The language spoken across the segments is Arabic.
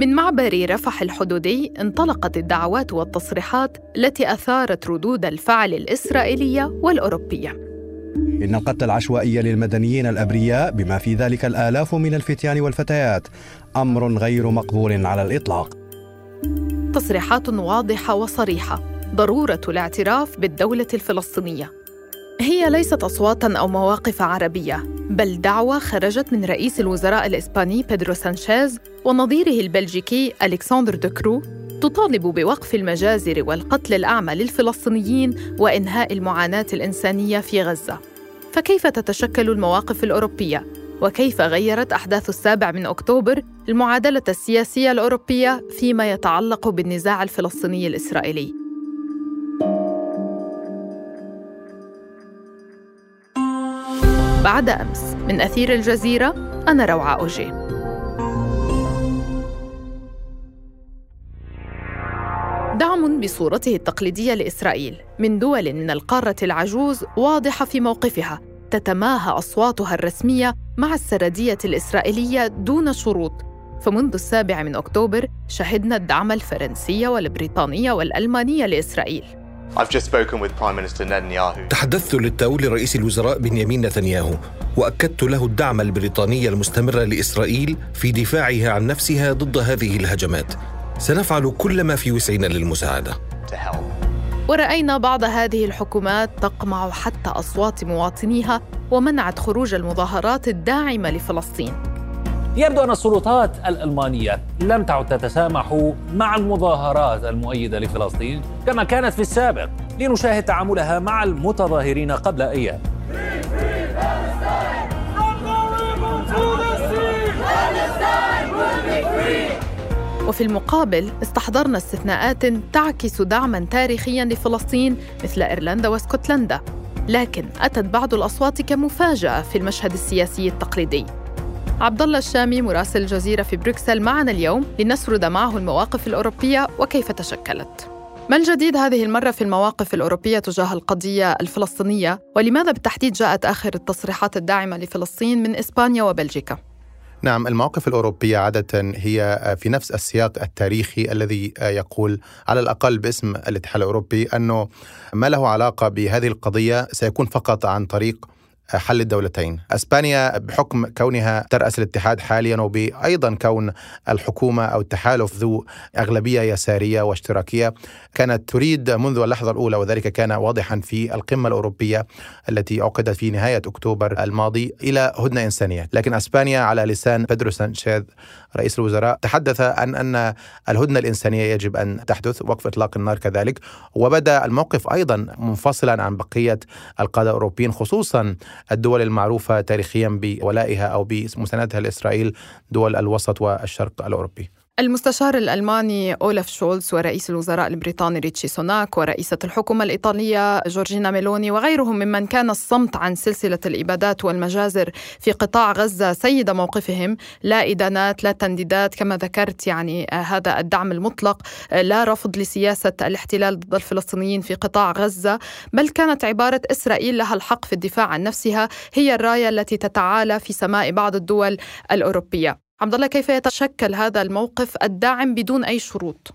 من معبر رفح الحدودي انطلقت الدعوات والتصريحات التي أثارت ردود الفعل الإسرائيلية والأوروبية. إن القتل العشوائي للمدنيين الأبرياء بما في ذلك الآلاف من الفتيان والفتيات أمر غير مقبول على الإطلاق. تصريحات واضحة وصريحة ضرورة الاعتراف بالدولة الفلسطينية. هي ليست أصواتا أو مواقف عربية بل دعوة خرجت من رئيس الوزراء الإسباني بيدرو سانشيز ونظيره البلجيكي ألكسندر دوكرو تطالب بوقف المجازر والقتل الأعمى للفلسطينيين وإنهاء المعاناة الإنسانية في غزة. فكيف تتشكل المواقف الأوروبية؟ وكيف غيرت أحداث السابع من أكتوبر المعادلة السياسية الأوروبية فيما يتعلق بالنزاع الفلسطيني الإسرائيلي؟ بعد أمس. من أثير الجزيرة أنا روعة أوجي. دعم بصورته التقليدية لإسرائيل. من دول من القارة العجوز واضحة في موقفها. تتماهى أصواتها الرسمية مع السردية الإسرائيلية دون شروط. فمنذ السابع من أكتوبر شهدنا الدعم الفرنسي والبريطاني والألماني لإسرائيل. تحدثت للتو لرئيس الوزراء بنيامين نتنياهو وأكدت له الدعم البريطاني المستمر لإسرائيل في دفاعها عن نفسها ضد هذه الهجمات. سنفعل كل ما في وسعنا للمساعدة. ورأينا بعض هذه الحكومات تقمع حتى أصوات مواطنيها ومنعت خروج المظاهرات الداعمة لفلسطين. يبدو أن السلطات الألمانية لم تعد تتسامح مع المظاهرات المؤيدة لفلسطين كما كانت في السابق لنشاهد تعاملها مع المتظاهرين قبل أيام. وفي المقابل استحضرنا استثناءات تعكس دعما تاريخيا لفلسطين مثل إيرلندا واسكتلندا. لكن أتت بعض الأصوات كمفاجأة في المشهد السياسي التقليدي. عبد الله الشامي مراسل الجزيرة في بروكسل معنا اليوم لنسرد معه المواقف الأوروبية وكيف تشكلت ما الجديد هذه المرة في المواقف الأوروبية تجاه القضية الفلسطينية؟ ولماذا بالتحديد جاءت آخر التصريحات الداعمة لفلسطين من إسبانيا وبلجيكا؟ نعم المواقف الأوروبية عادة هي في نفس السياق التاريخي الذي يقول على الأقل باسم الاتحاد الأوروبي أنه ما له علاقة بهذه القضية سيكون فقط عن طريق حل الدولتين. إسبانيا بحكم كونها ترأس الاتحاد حاليا وبايضا كون الحكومة أو التحالف ذو أغلبية يسارية واشتراكية كانت تريد منذ اللحظة الأولى وذلك كان واضحا في القمة الأوروبية التي عقدت في نهاية أكتوبر الماضي إلى هدنة إنسانية. لكن إسبانيا على لسان بيدرو سانشيز رئيس الوزراء تحدث عن أن الهدنة الإنسانية يجب أن تحدث وقف إطلاق النار كذلك. وبدأ الموقف أيضا منفصلا عن بقية القادة الأوروبيين خصوصا الدول المعروفة تاريخيا بولائها أو بمساندتها لإسرائيل دول الوسط والشرق الأوروبي. المستشار الألماني أولاف شولز ورئيس الوزراء البريطاني ريتشي سوناك ورئيسة الحكومة الإيطالية جورجينا ميلوني وغيرهم ممن كان الصمت عن سلسلة الإبادات والمجازر في قطاع غزة سيد موقفهم لا إدانات لا تنديدات كما ذكرت يعني هذا الدعم المطلق لا رفض لسياسة الاحتلال ضد الفلسطينيين في قطاع غزة بل كانت عبارة إسرائيل لها الحق في الدفاع عن نفسها هي الراية التي تتعالى في سماء بعض الدول الأوروبية. عبد الله كيف يتشكل هذا الموقف الداعم بدون أي شروط؟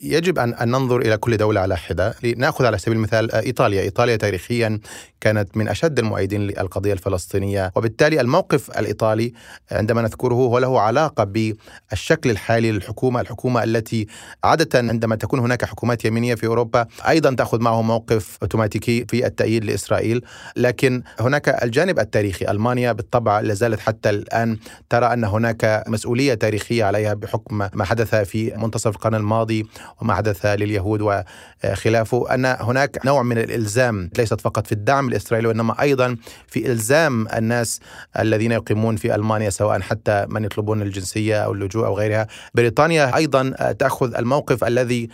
يجب ان ننظر إلى كل دولة على حدة، لنأخذ على سبيل المثال إيطاليا، إيطاليا تاريخيا كانت من أشد المؤيدين للقضية الفلسطينية، وبالتالي الموقف الإيطالي عندما نذكره هو له علاقة بالشكل الحالي للحكومة، الحكومة التي عادة عندما تكون هناك حكومات يمينية في أوروبا أيضا تأخذ معه موقف أوتوماتيكي في التأييد لإسرائيل، لكن هناك الجانب التاريخي، ألمانيا بالطبع لازالت حتى الآن ترى أن هناك مسؤولية تاريخية عليها بحكم ما حدث في منتصف القرن الماضي وما حدث لليهود وخلافه أن هناك نوع من الإلزام ليست فقط في الدعم الإسرائيلي وإنما أيضا في إلزام الناس الذين يقيمون في ألمانيا سواء حتى من يطلبون الجنسية أو اللجوء أو غيرها. بريطانيا أيضا تأخذ الموقف الذي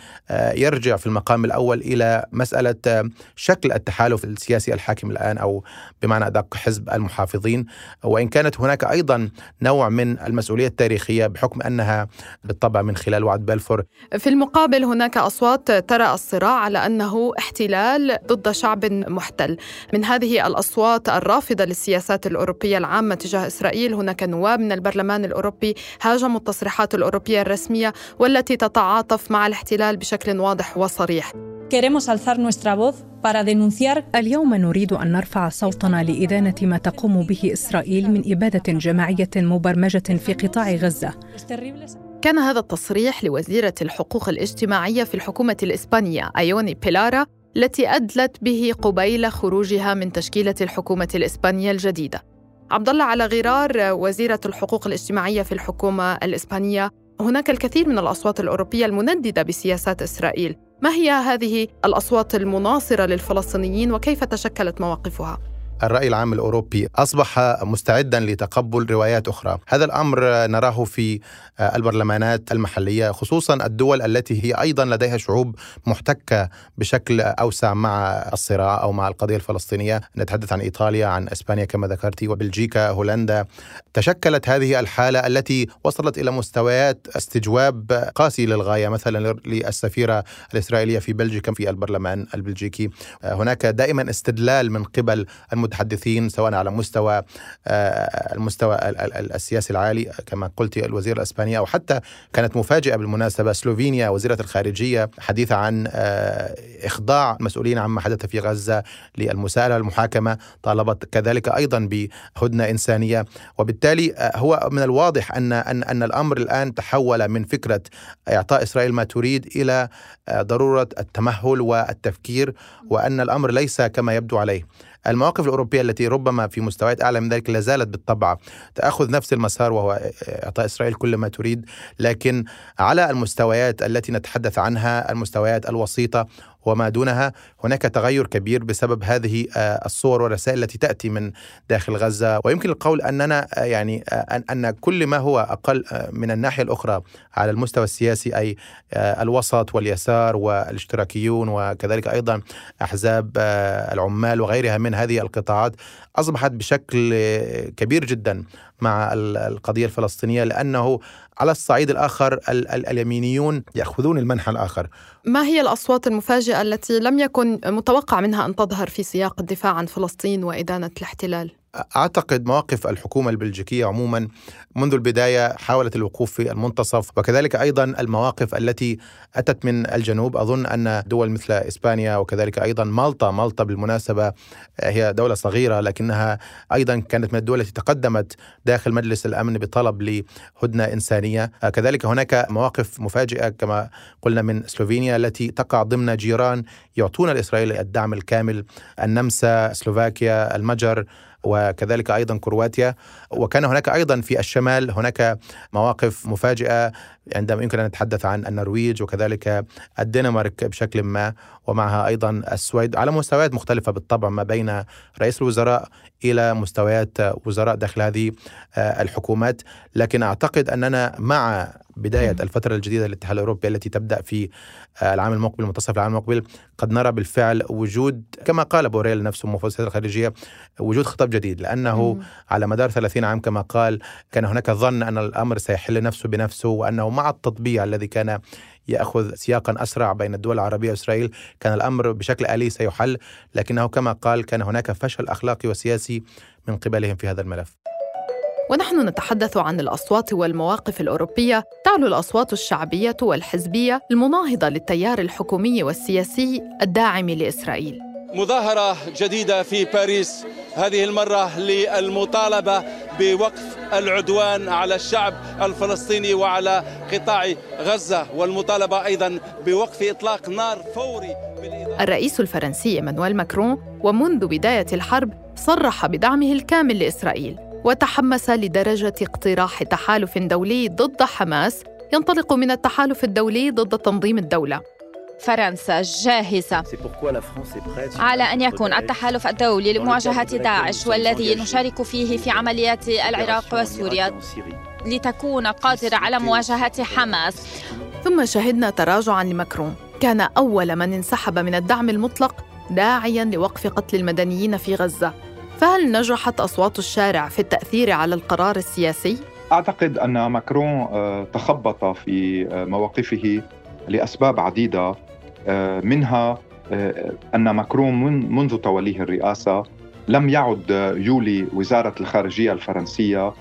يرجع في المقام الأول إلى مسألة شكل التحالف السياسي الحاكم الآن أو بمعنى أدق حزب المحافظين. وإن كانت هناك أيضا نوع من المسؤولية التاريخية بحكم أنها بالطبع من خلال وعد بلفور. في المقابل هناك أصوات ترى الصراع على أنه احتلال ضد شعب محتل. من هذه الأصوات الرافضة للسياسات الأوروبية العامة تجاه إسرائيل هناك نواب من البرلمان الأوروبي هاجموا التصريحات الأوروبية الرسمية والتي تتعاطف مع الاحتلال بشكل واضح وصريح. اليوم نريد أن نرفع صوتنا لإدانة ما تقوم به إسرائيل من إبادة جماعية مبرمجة في قطاع غزة. كان هذا التصريح لوزيرة الحقوق الاجتماعية في الحكومة الإسبانية أيوني بيلارا التي أدلت به قبيل خروجها من تشكيلة الحكومة الإسبانية الجديدة. عبد الله على غرار وزيرة الحقوق الاجتماعية في الحكومة الإسبانية هناك الكثير من الأصوات الأوروبية المنددة بسياسات إسرائيل ما هي هذه الأصوات المناصرة للفلسطينيين وكيف تشكلت مواقفها؟ الرأي العام الأوروبي أصبح مستعدا لتقبل روايات أخرى. هذا الأمر نراه في البرلمانات المحلية خصوصا الدول التي هي أيضا لديها شعوب محتكة بشكل أوسع مع الصراع أو مع القضية الفلسطينية. نتحدث عن إيطاليا عن إسبانيا كما ذكرت وبلجيكا هولندا. تشكلت هذه الحالة التي وصلت إلى مستويات استجواب قاسي للغاية مثلا للسفيرة الإسرائيلية في بلجيكا في البرلمان البلجيكي. هناك دائما استدلال من قبل المتحدثين سواء على مستوى المستوى السياسي العالي كما قلت الوزير الإسباني أو حتى كانت مفاجئة بالمناسبة سلوفينيا وزيرة الخارجية حديثة عن إخضاع المسؤولين عما حدث في غزة للمساءلة المحاكمة طالبت كذلك أيضا بهدنة إنسانية. وبالتالي هو من الواضح أن أن أن الأمر الآن تحول من فكرة إعطاء إسرائيل ما تريد إلى ضرورة التمهل والتفكير وأن الأمر ليس كما يبدو عليه. المواقف الأوروبية التي ربما في مستويات أعلى من ذلك لا زالت بالطبع تأخذ نفس المسار وهو إعطاء إسرائيل كل ما تريد لكن على المستويات التي نتحدث عنها المستويات الوسيطة وما دونها هناك تغير كبير بسبب هذه الصور والرسائل التي تأتي من داخل غزة. ويمكن القول أننا يعني أن كل ما هو أقل من الناحية الأخرى على المستوى السياسي أي الوسط واليسار والاشتراكيون وكذلك أيضا أحزاب العمال وغيرها من هذه القطاعات أصبحت بشكل كبير جدا مع القضية الفلسطينية لأنه على الصعيد الآخر اليمينيون يأخذون المنحى الآخر. ما هي الأصوات المفاجئة التي لم يكن متوقع منها أن تظهر في سياق الدفاع عن فلسطين وإدانة الاحتلال؟ أعتقد مواقف الحكومة البلجيكية عموما منذ البداية حاولت الوقوف في المنتصف وكذلك أيضا المواقف التي أتت من الجنوب. أظن أن دول مثل إسبانيا وكذلك أيضا مالطا مالطا بالمناسبة هي دولة صغيرة لكنها أيضا كانت من الدول التي تقدمت داخل مجلس الأمن بطلب لهدنة إنسانية. كذلك هناك مواقف مفاجئة كما قلنا من سلوفينيا التي تقع ضمن جيران يعطون لإسرائيل الدعم الكامل. النمسا سلوفاكيا المجر وكذلك أيضا كرواتيا وكان هناك أيضا في الشمال هناك مواقف مفاجئة عندما يمكن أن نتحدث عن النرويج وكذلك الدنمارك بشكل ما ومعها أيضا السويد على مستويات مختلفة بالطبع ما بين رئيس الوزراء إلى مستويات وزراء داخل هذه الحكومات. لكن أعتقد أننا مع بداية الفترة الجديدة للاتحاد الأوروبي التي تبدأ في العام المقبل منتصف العام المقبل قد نرى بالفعل وجود كما قال بوريل نفسه مفوض الخارجية وجود خطاب جديد لأنه مم. على مدار 30 عام كما قال كان هناك ظن أن الأمر سيحل نفسه بنفسه وأنه مع التطبيع الذي كان يأخذ سياقا أسرع بين الدول العربية وإسرائيل كان الأمر بشكل آلي سيحل لكنه كما قال كان هناك فشل أخلاقي وسياسي من قبلهم في هذا الملف ونحن نتحدث عن الأصوات والمواقف الأوروبية تعلو الأصوات الشعبية والحزبية المناهضة للتيار الحكومي والسياسي الداعم لإسرائيل. مظاهرة جديدة في باريس. هذه المرة للمطالبة بوقف العدوان على الشعب الفلسطيني وعلى قطاع غزة والمطالبة أيضا بوقف إطلاق نار فوري الرئيس الفرنسي إيمانويل ماكرون ومنذ بداية الحرب صرح بدعمه الكامل لإسرائيل. وتحمس لدرجة اقتراح تحالف دولي ضد حماس ينطلق من التحالف الدولي ضد تنظيم الدولة. فرنسا جاهزة. على أن يكون التحالف الدولي لمواجهة داعش والذي نشارك فيه في عمليات العراق وسوريا لتكون قادرة على مواجهة حماس. ثم شهدنا تراجعا لمكرون كان أول من انسحب من الدعم المطلق داعيا لوقف قتل المدنيين في غزة. فهل نجحت أصوات الشارع في التأثير على القرار السياسي؟ أعتقد أن ماكرون تخبط في مواقفه لأسباب عديدة منها أن ماكرون من منذ توليه الرئاسة لم يعد يولي وزارة الخارجية الفرنسية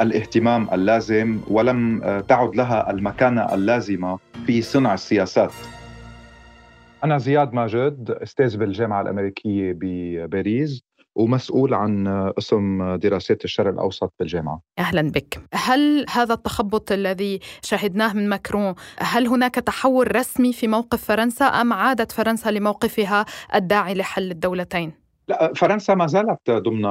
الاهتمام اللازم ولم تعد لها المكانة اللازمة في صنع السياسات أنا زياد ماجد أستاذ بالجامعة الأمريكية بباريس ومسؤول عن قسم دراسات الشرق الأوسط بالجامعة أهلا بك هل هذا التخبط الذي شهدناه من ماكرون هل هناك تحول رسمي في موقف فرنسا أم عادت فرنسا لموقفها الداعي لحل الدولتين؟ لا فرنسا ما زالت ضمن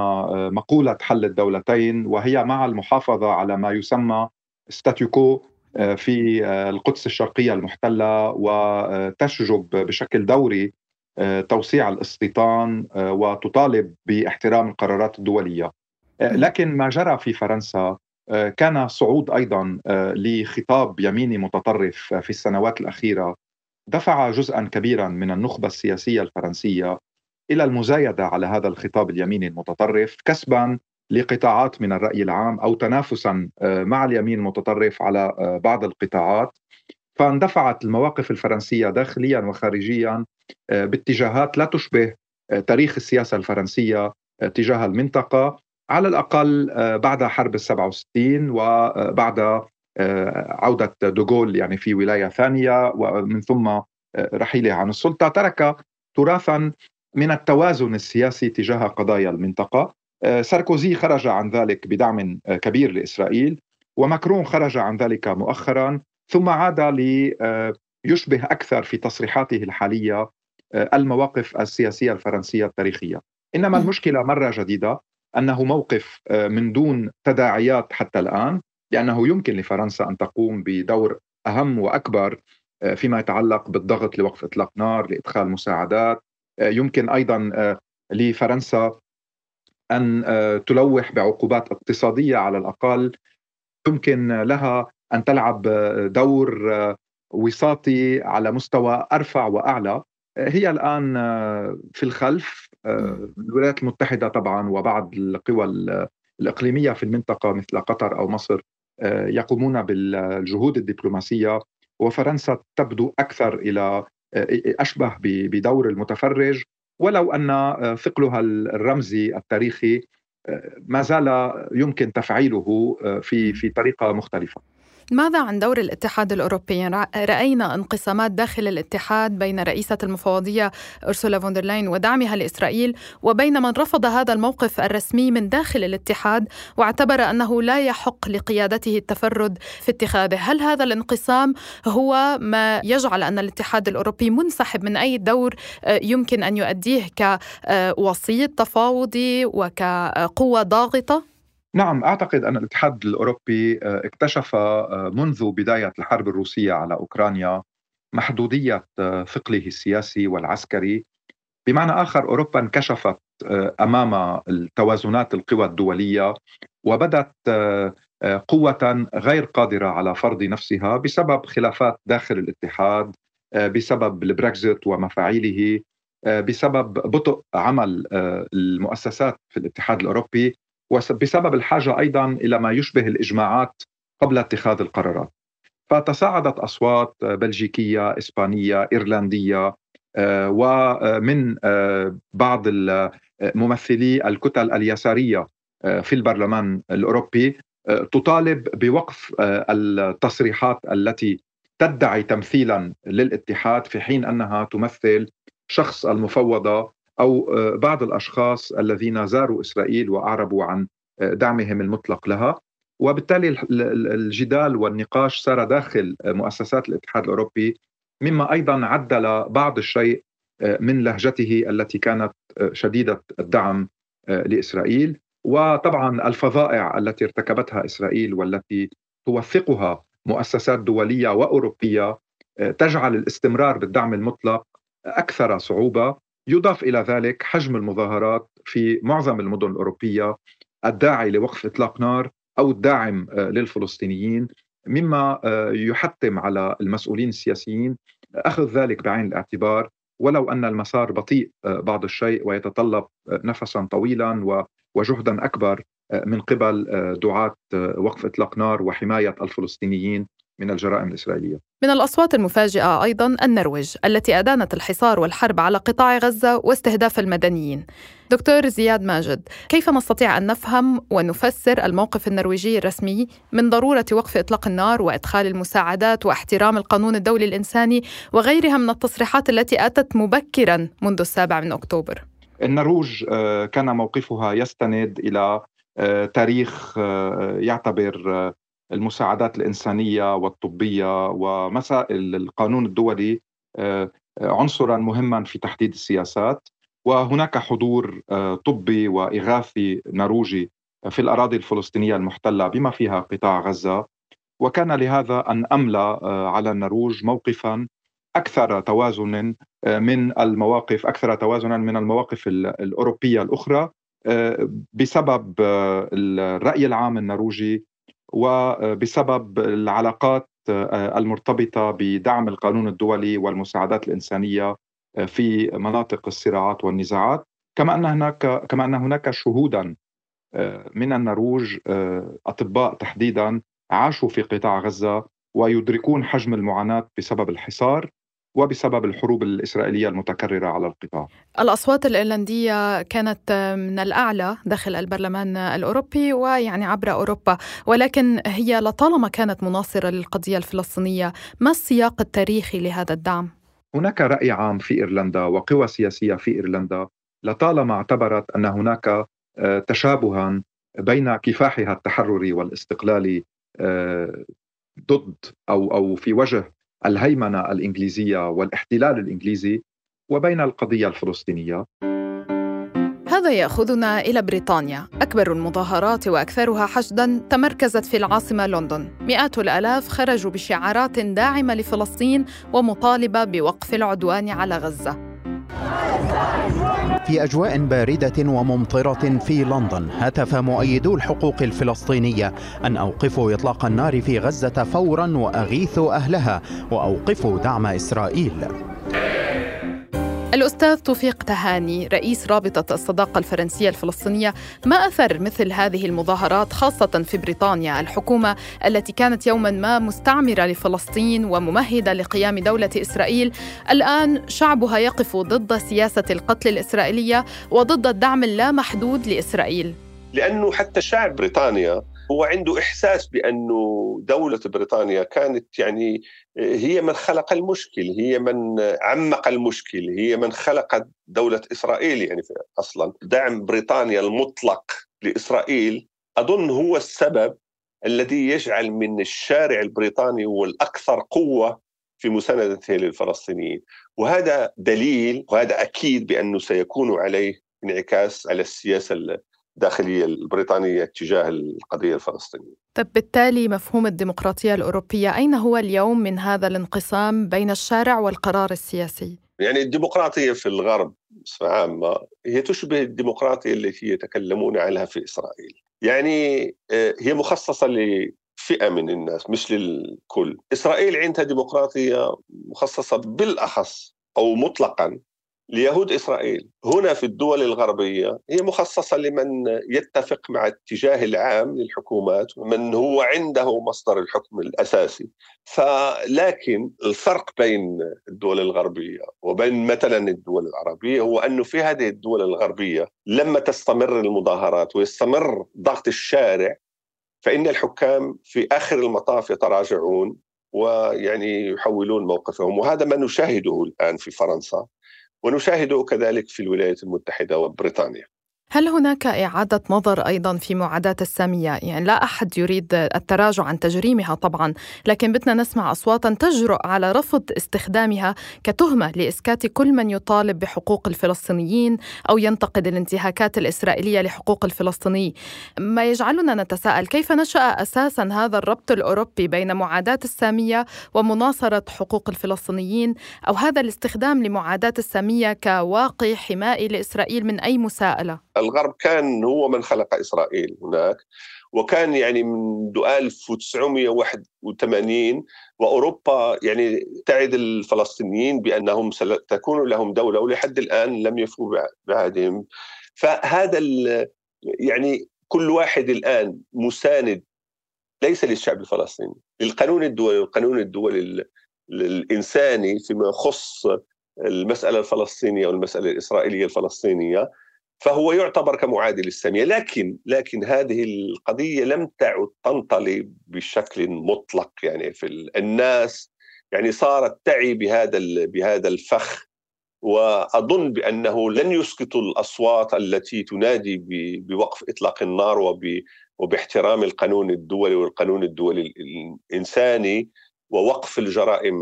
مقولة حل الدولتين وهي مع المحافظة على ما يسمى ستاتيوكو في القدس الشرقية المحتلة وتشجب بشكل دوري آه، توسيع الاستيطان آه، وتطالب باحترام القرارات الدولية. آه، لكن ما جرى في فرنسا كان صعود أيضا لخطاب يميني متطرف في السنوات الأخيرة. دفع جزءا كبيرا من النخبة السياسية الفرنسية إلى المزايدة على هذا الخطاب اليميني المتطرف كسبا لقطاعات من الرأي العام أو تنافسا مع اليمين المتطرف على بعض القطاعات. فاندفعت المواقف الفرنسية داخليا وخارجيا آه، باتجاهات لا تشبه آه، تاريخ السياسة الفرنسية آه، تجاه المنطقة على الأقل بعد حرب ال 67 وبعد عودة دوغول يعني في ولاية ثانية ومن ثم رحيله عن السلطة. ترك تراثا من التوازن السياسي تجاه قضايا المنطقة. ساركوزي خرج عن ذلك بدعم كبير لإسرائيل وماكرون خرج عن ذلك مؤخرا. ثم عاد ليشبه أكثر في تصريحاته الحالية آه، المواقف السياسية الفرنسية التاريخية. إنما المشكلة مرة جديدة أنه موقف آه، من دون تداعيات حتى الآن لأنه يمكن لفرنسا أن تقوم بدور أهم وأكبر آه، فيما يتعلق بالضغط لوقف إطلاق نار، لإدخال مساعدات، يمكن أيضا لفرنسا أن تلوح بعقوبات اقتصادية على الأقل. يمكن لها أن تلعب دور وساطي على مستوى أرفع وأعلى. هي الآن في الخلف الولايات المتحدة طبعا وبعض القوى الإقليمية في المنطقة مثل قطر أو مصر يقومون بالجهود الدبلوماسية. وفرنسا تبدو أكثر إلى أشبه بدور المتفرج. ولو أن ثقلها الرمزي التاريخي ما زال يمكن تفعيله في في طريقة مختلفة. ماذا عن دور الاتحاد الأوروبي؟ رأينا انقسامات داخل الاتحاد بين رئيسة المفوضية أرسولا فوندرلاين ودعمها لإسرائيل وبين من رفض هذا الموقف الرسمي من داخل الاتحاد واعتبر أنه لا يحق لقيادته التفرد في اتخاذه هل هذا الانقسام هو ما يجعل أن الاتحاد الأوروبي منسحب من أي دور آه، يمكن أن يؤديه كوسيط تفاوضي وكقوة ضاغطة؟ نعم أعتقد أن الاتحاد الأوروبي آه، اكتشف آه، منذ بداية الحرب الروسية على أوكرانيا محدودية آه، ثقله السياسي والعسكري. بمعنى آخر أوروبا انكشفت أمام التوازنات القوى الدولية وبدت قوة غير قادرة على فرض نفسها بسبب خلافات داخل الاتحاد بسبب البريكزيت ومفاعيله بسبب بطء عمل المؤسسات في الاتحاد الأوروبي. وبسبب الحاجة أيضا إلى ما يشبه الإجماعات قبل اتخاذ القرارات. فتصاعدت أصوات بلجيكية، إسبانية، إيرلندية آه، ومن آه، بعض ممثلي الكتل اليسارية آه، في البرلمان الأوروبي تطالب بوقف التصريحات التي تدعي تمثيلا للاتحاد في حين أنها تمثل شخص المفوضة أو آه، بعض الأشخاص الذين زاروا إسرائيل وأعربوا عن آه، دعمهم المطلق لها. وبالتالي الجدال والنقاش صار داخل آه، مؤسسات الاتحاد الأوروبي مما أيضا عدل بعض الشيء من لهجته التي كانت شديدة الدعم لإسرائيل. وطبعا الفظائع التي ارتكبتها إسرائيل والتي توثقها مؤسسات دولية وأوروبية تجعل الاستمرار بالدعم المطلق أكثر صعوبة. يضاف إلى ذلك حجم المظاهرات في معظم المدن الأوروبية الداعي لوقف إطلاق نار أو الداعم آه، للفلسطينيين مما آه، يحتم على المسؤولين السياسيين أخذ ذلك بعين الاعتبار. ولو أن المسار بطيء آه، بعض الشيء ويتطلب نفسا طويلا وجهدا أكبر من قبل دعاة وقف إطلاق نار وحماية الفلسطينيين. من الجرائم الإسرائيلية. من الأصوات المفاجئة أيضا النرويج التي أدانت الحصار والحرب على قطاع غزة واستهداف المدنيين. دكتور زياد ماجد كيف نستطيع أن نفهم ونفسر الموقف النرويجي الرسمي من ضرورة وقف إطلاق النار وإدخال المساعدات واحترام القانون الدولي الإنساني وغيرها من التصريحات التي أتت مبكرا منذ السابع من أكتوبر؟ النرويج آه، كان موقفها يستند إلى آه، تاريخ آه، يعتبر المساعدات الإنسانية والطبية ومسائل القانون الدولي عنصرا مهما في تحديد السياسات. وهناك حضور طبي وإغاثي نرويجي في الأراضي الفلسطينية المحتلة بما فيها قطاع غزة. وكان لهذا أن أملى على النرويج موقفا أكثر توازنا من المواقف أكثر توازنا من المواقف الأوروبية الأخرى بسبب الرأي العام النرويجي وبسبب العلاقات المرتبطة بدعم القانون الدولي والمساعدات الإنسانية في مناطق الصراعات والنزاعات. كما أن هناك كما أن هناك شهودا من النرويج أطباء تحديدا عاشوا في قطاع غزة ويدركون حجم المعاناة بسبب الحصار. وبسبب الحروب الإسرائيلية المتكررة على القطاع الأصوات الإيرلندية كانت من الأعلى داخل البرلمان الأوروبي ويعني عبر أوروبا ولكن هي لطالما كانت مناصرة للقضية الفلسطينية ما السياق التاريخي لهذا الدعم؟ هناك رأي عام في إيرلندا وقوى سياسية في إيرلندا لطالما اعتبرت أن هناك آه، تشابها بين كفاحها التحرري والاستقلالي آه، ضد أو أو في وجه الهيمنة الإنجليزية والاحتلال الإنجليزي وبين القضية الفلسطينية. هذا يأخذنا إلى بريطانيا. أكبر المظاهرات وأكثرها حشدا تمركزت في العاصمة لندن. مئات الآلاف خرجوا بشعارات داعمة لفلسطين ومطالبة بوقف العدوان على غزة. في أجواء باردة وممطرة في لندن هتف مؤيدو الحقوق الفلسطينية أن أوقفوا إطلاق النار في غزة فورا وأغيثوا أهلها وأوقفوا دعم إسرائيل. الأستاذ توفيق تهاني رئيس رابطة الصداقة الفرنسية الفلسطينية ما أثر مثل هذه المظاهرات خاصة في بريطانيا الحكومة التي كانت يوما ما مستعمرة لفلسطين وممهدة لقيام دولة إسرائيل؟ الآن شعبها يقف ضد سياسة القتل الإسرائيلية وضد الدعم اللامحدود لإسرائيل. لأنه حتى شعب بريطانيا هو عنده إحساس بأنه دولة بريطانيا كانت يعني هي من خلق المشكل هي من عمق المشكل هي من خلقت دولة إسرائيل يعني أصلا. دعم بريطانيا المطلق لإسرائيل أظن هو السبب الذي يجعل من الشارع البريطاني هو الأكثر قوة في مساندته للفلسطينيين وهذا دليل وهذا أكيد بأنه سيكون عليه انعكاس على السياسة الداخلية البريطانية تجاه القضية الفلسطينية. طب بالتالي مفهوم الديمقراطية الأوروبية أين هو اليوم من هذا الانقسام بين الشارع والقرار السياسي؟ يعني الديمقراطية في الغرب بصفة عامة هي تشبه الديمقراطية التي يتكلمون عنها في إسرائيل. يعني آه، هي مخصصة لفئة من الناس مش للكل. إسرائيل عندها ديمقراطية مخصصة بالأخص أو مطلقا ليهود إسرائيل. هنا في الدول الغربية هي مخصصة لمن يتفق مع الاتجاه العام للحكومات ومن هو عنده مصدر الحكم الأساسي. فلكن الفرق بين الدول الغربية وبين مثلا الدول العربية هو انه في هذه الدول الغربية لما تستمر المظاهرات ويستمر ضغط الشارع فإن الحكام في آخر المطاف يتراجعون ويعني يحولون موقفهم. وهذا ما نشاهده الآن في فرنسا. ونشاهده كذلك في الولايات المتحدة وبريطانيا. هل هناك إعادة نظر أيضا في معاداة السامية؟ يعني لا أحد يريد التراجع عن تجريمها طبعا لكن بدنا نسمع أصواتا تجرؤ على رفض استخدامها كتهمة لإسكات كل من يطالب بحقوق الفلسطينيين أو ينتقد الانتهاكات الإسرائيلية لحقوق الفلسطيني ما يجعلنا نتساءل كيف نشأ أساسا هذا الربط الأوروبي بين معاداة السامية ومناصرة حقوق الفلسطينيين أو هذا الاستخدام لمعاداة السامية كواقي حمائي لإسرائيل من أي مساءلة الغرب كان هو من خلق إسرائيل هناك وكان يعني منذ 1981 وأوروبا يعني تعد الفلسطينيين بأنهم ستكون لهم دولة ولحد الآن لم يفوا بعهدهم فهذا يعني كل واحد الآن مساند ليس للشعب الفلسطيني للقانون الدولي والقانون الدولي الإنساني فيما يخص المسألة الفلسطينية والمسألة الإسرائيلية الفلسطينية. فهو يعتبر كمعادل السامية لكن لكن هذه القضية لم تعد تنطلي بشكل مطلق يعني في الناس يعني صارت تعي بهذا بهذا الفخ وأظن بأنه لن يسكتوا الأصوات التي تنادي بوقف إطلاق النار وباحترام القانون الدولي والقانون الدولي الإنساني ووقف الجرائم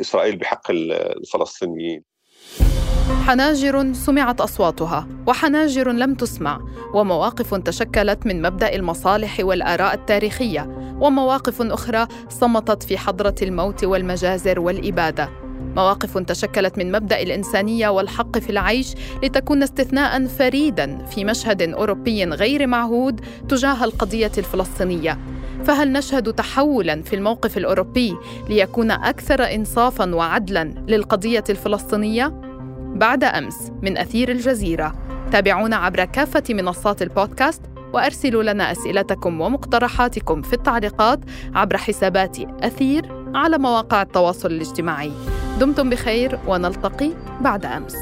إسرائيل بحق الفلسطينيين. حناجر سمعت أصواتها وحناجر لم تسمع ومواقف تشكلت من مبدأ المصالح والآراء التاريخية ومواقف أخرى صمتت في حضرة الموت والمجازر والإبادة. مواقف تشكلت من مبدأ الإنسانية والحق في العيش لتكون استثناء فريدا في مشهد أوروبي غير معهود تجاه القضية الفلسطينية. فهل نشهد تحولا في الموقف الأوروبي ليكون أكثر انصافا وعدلا للقضية الفلسطينية؟ بعد أمس من أثير الجزيرة. تابعونا عبر كافة منصات البودكاست وأرسلوا لنا أسئلتكم ومقترحاتكم في التعليقات عبر حسابات أثير على مواقع التواصل الاجتماعي. دمتم بخير ونلتقي بعد أمس.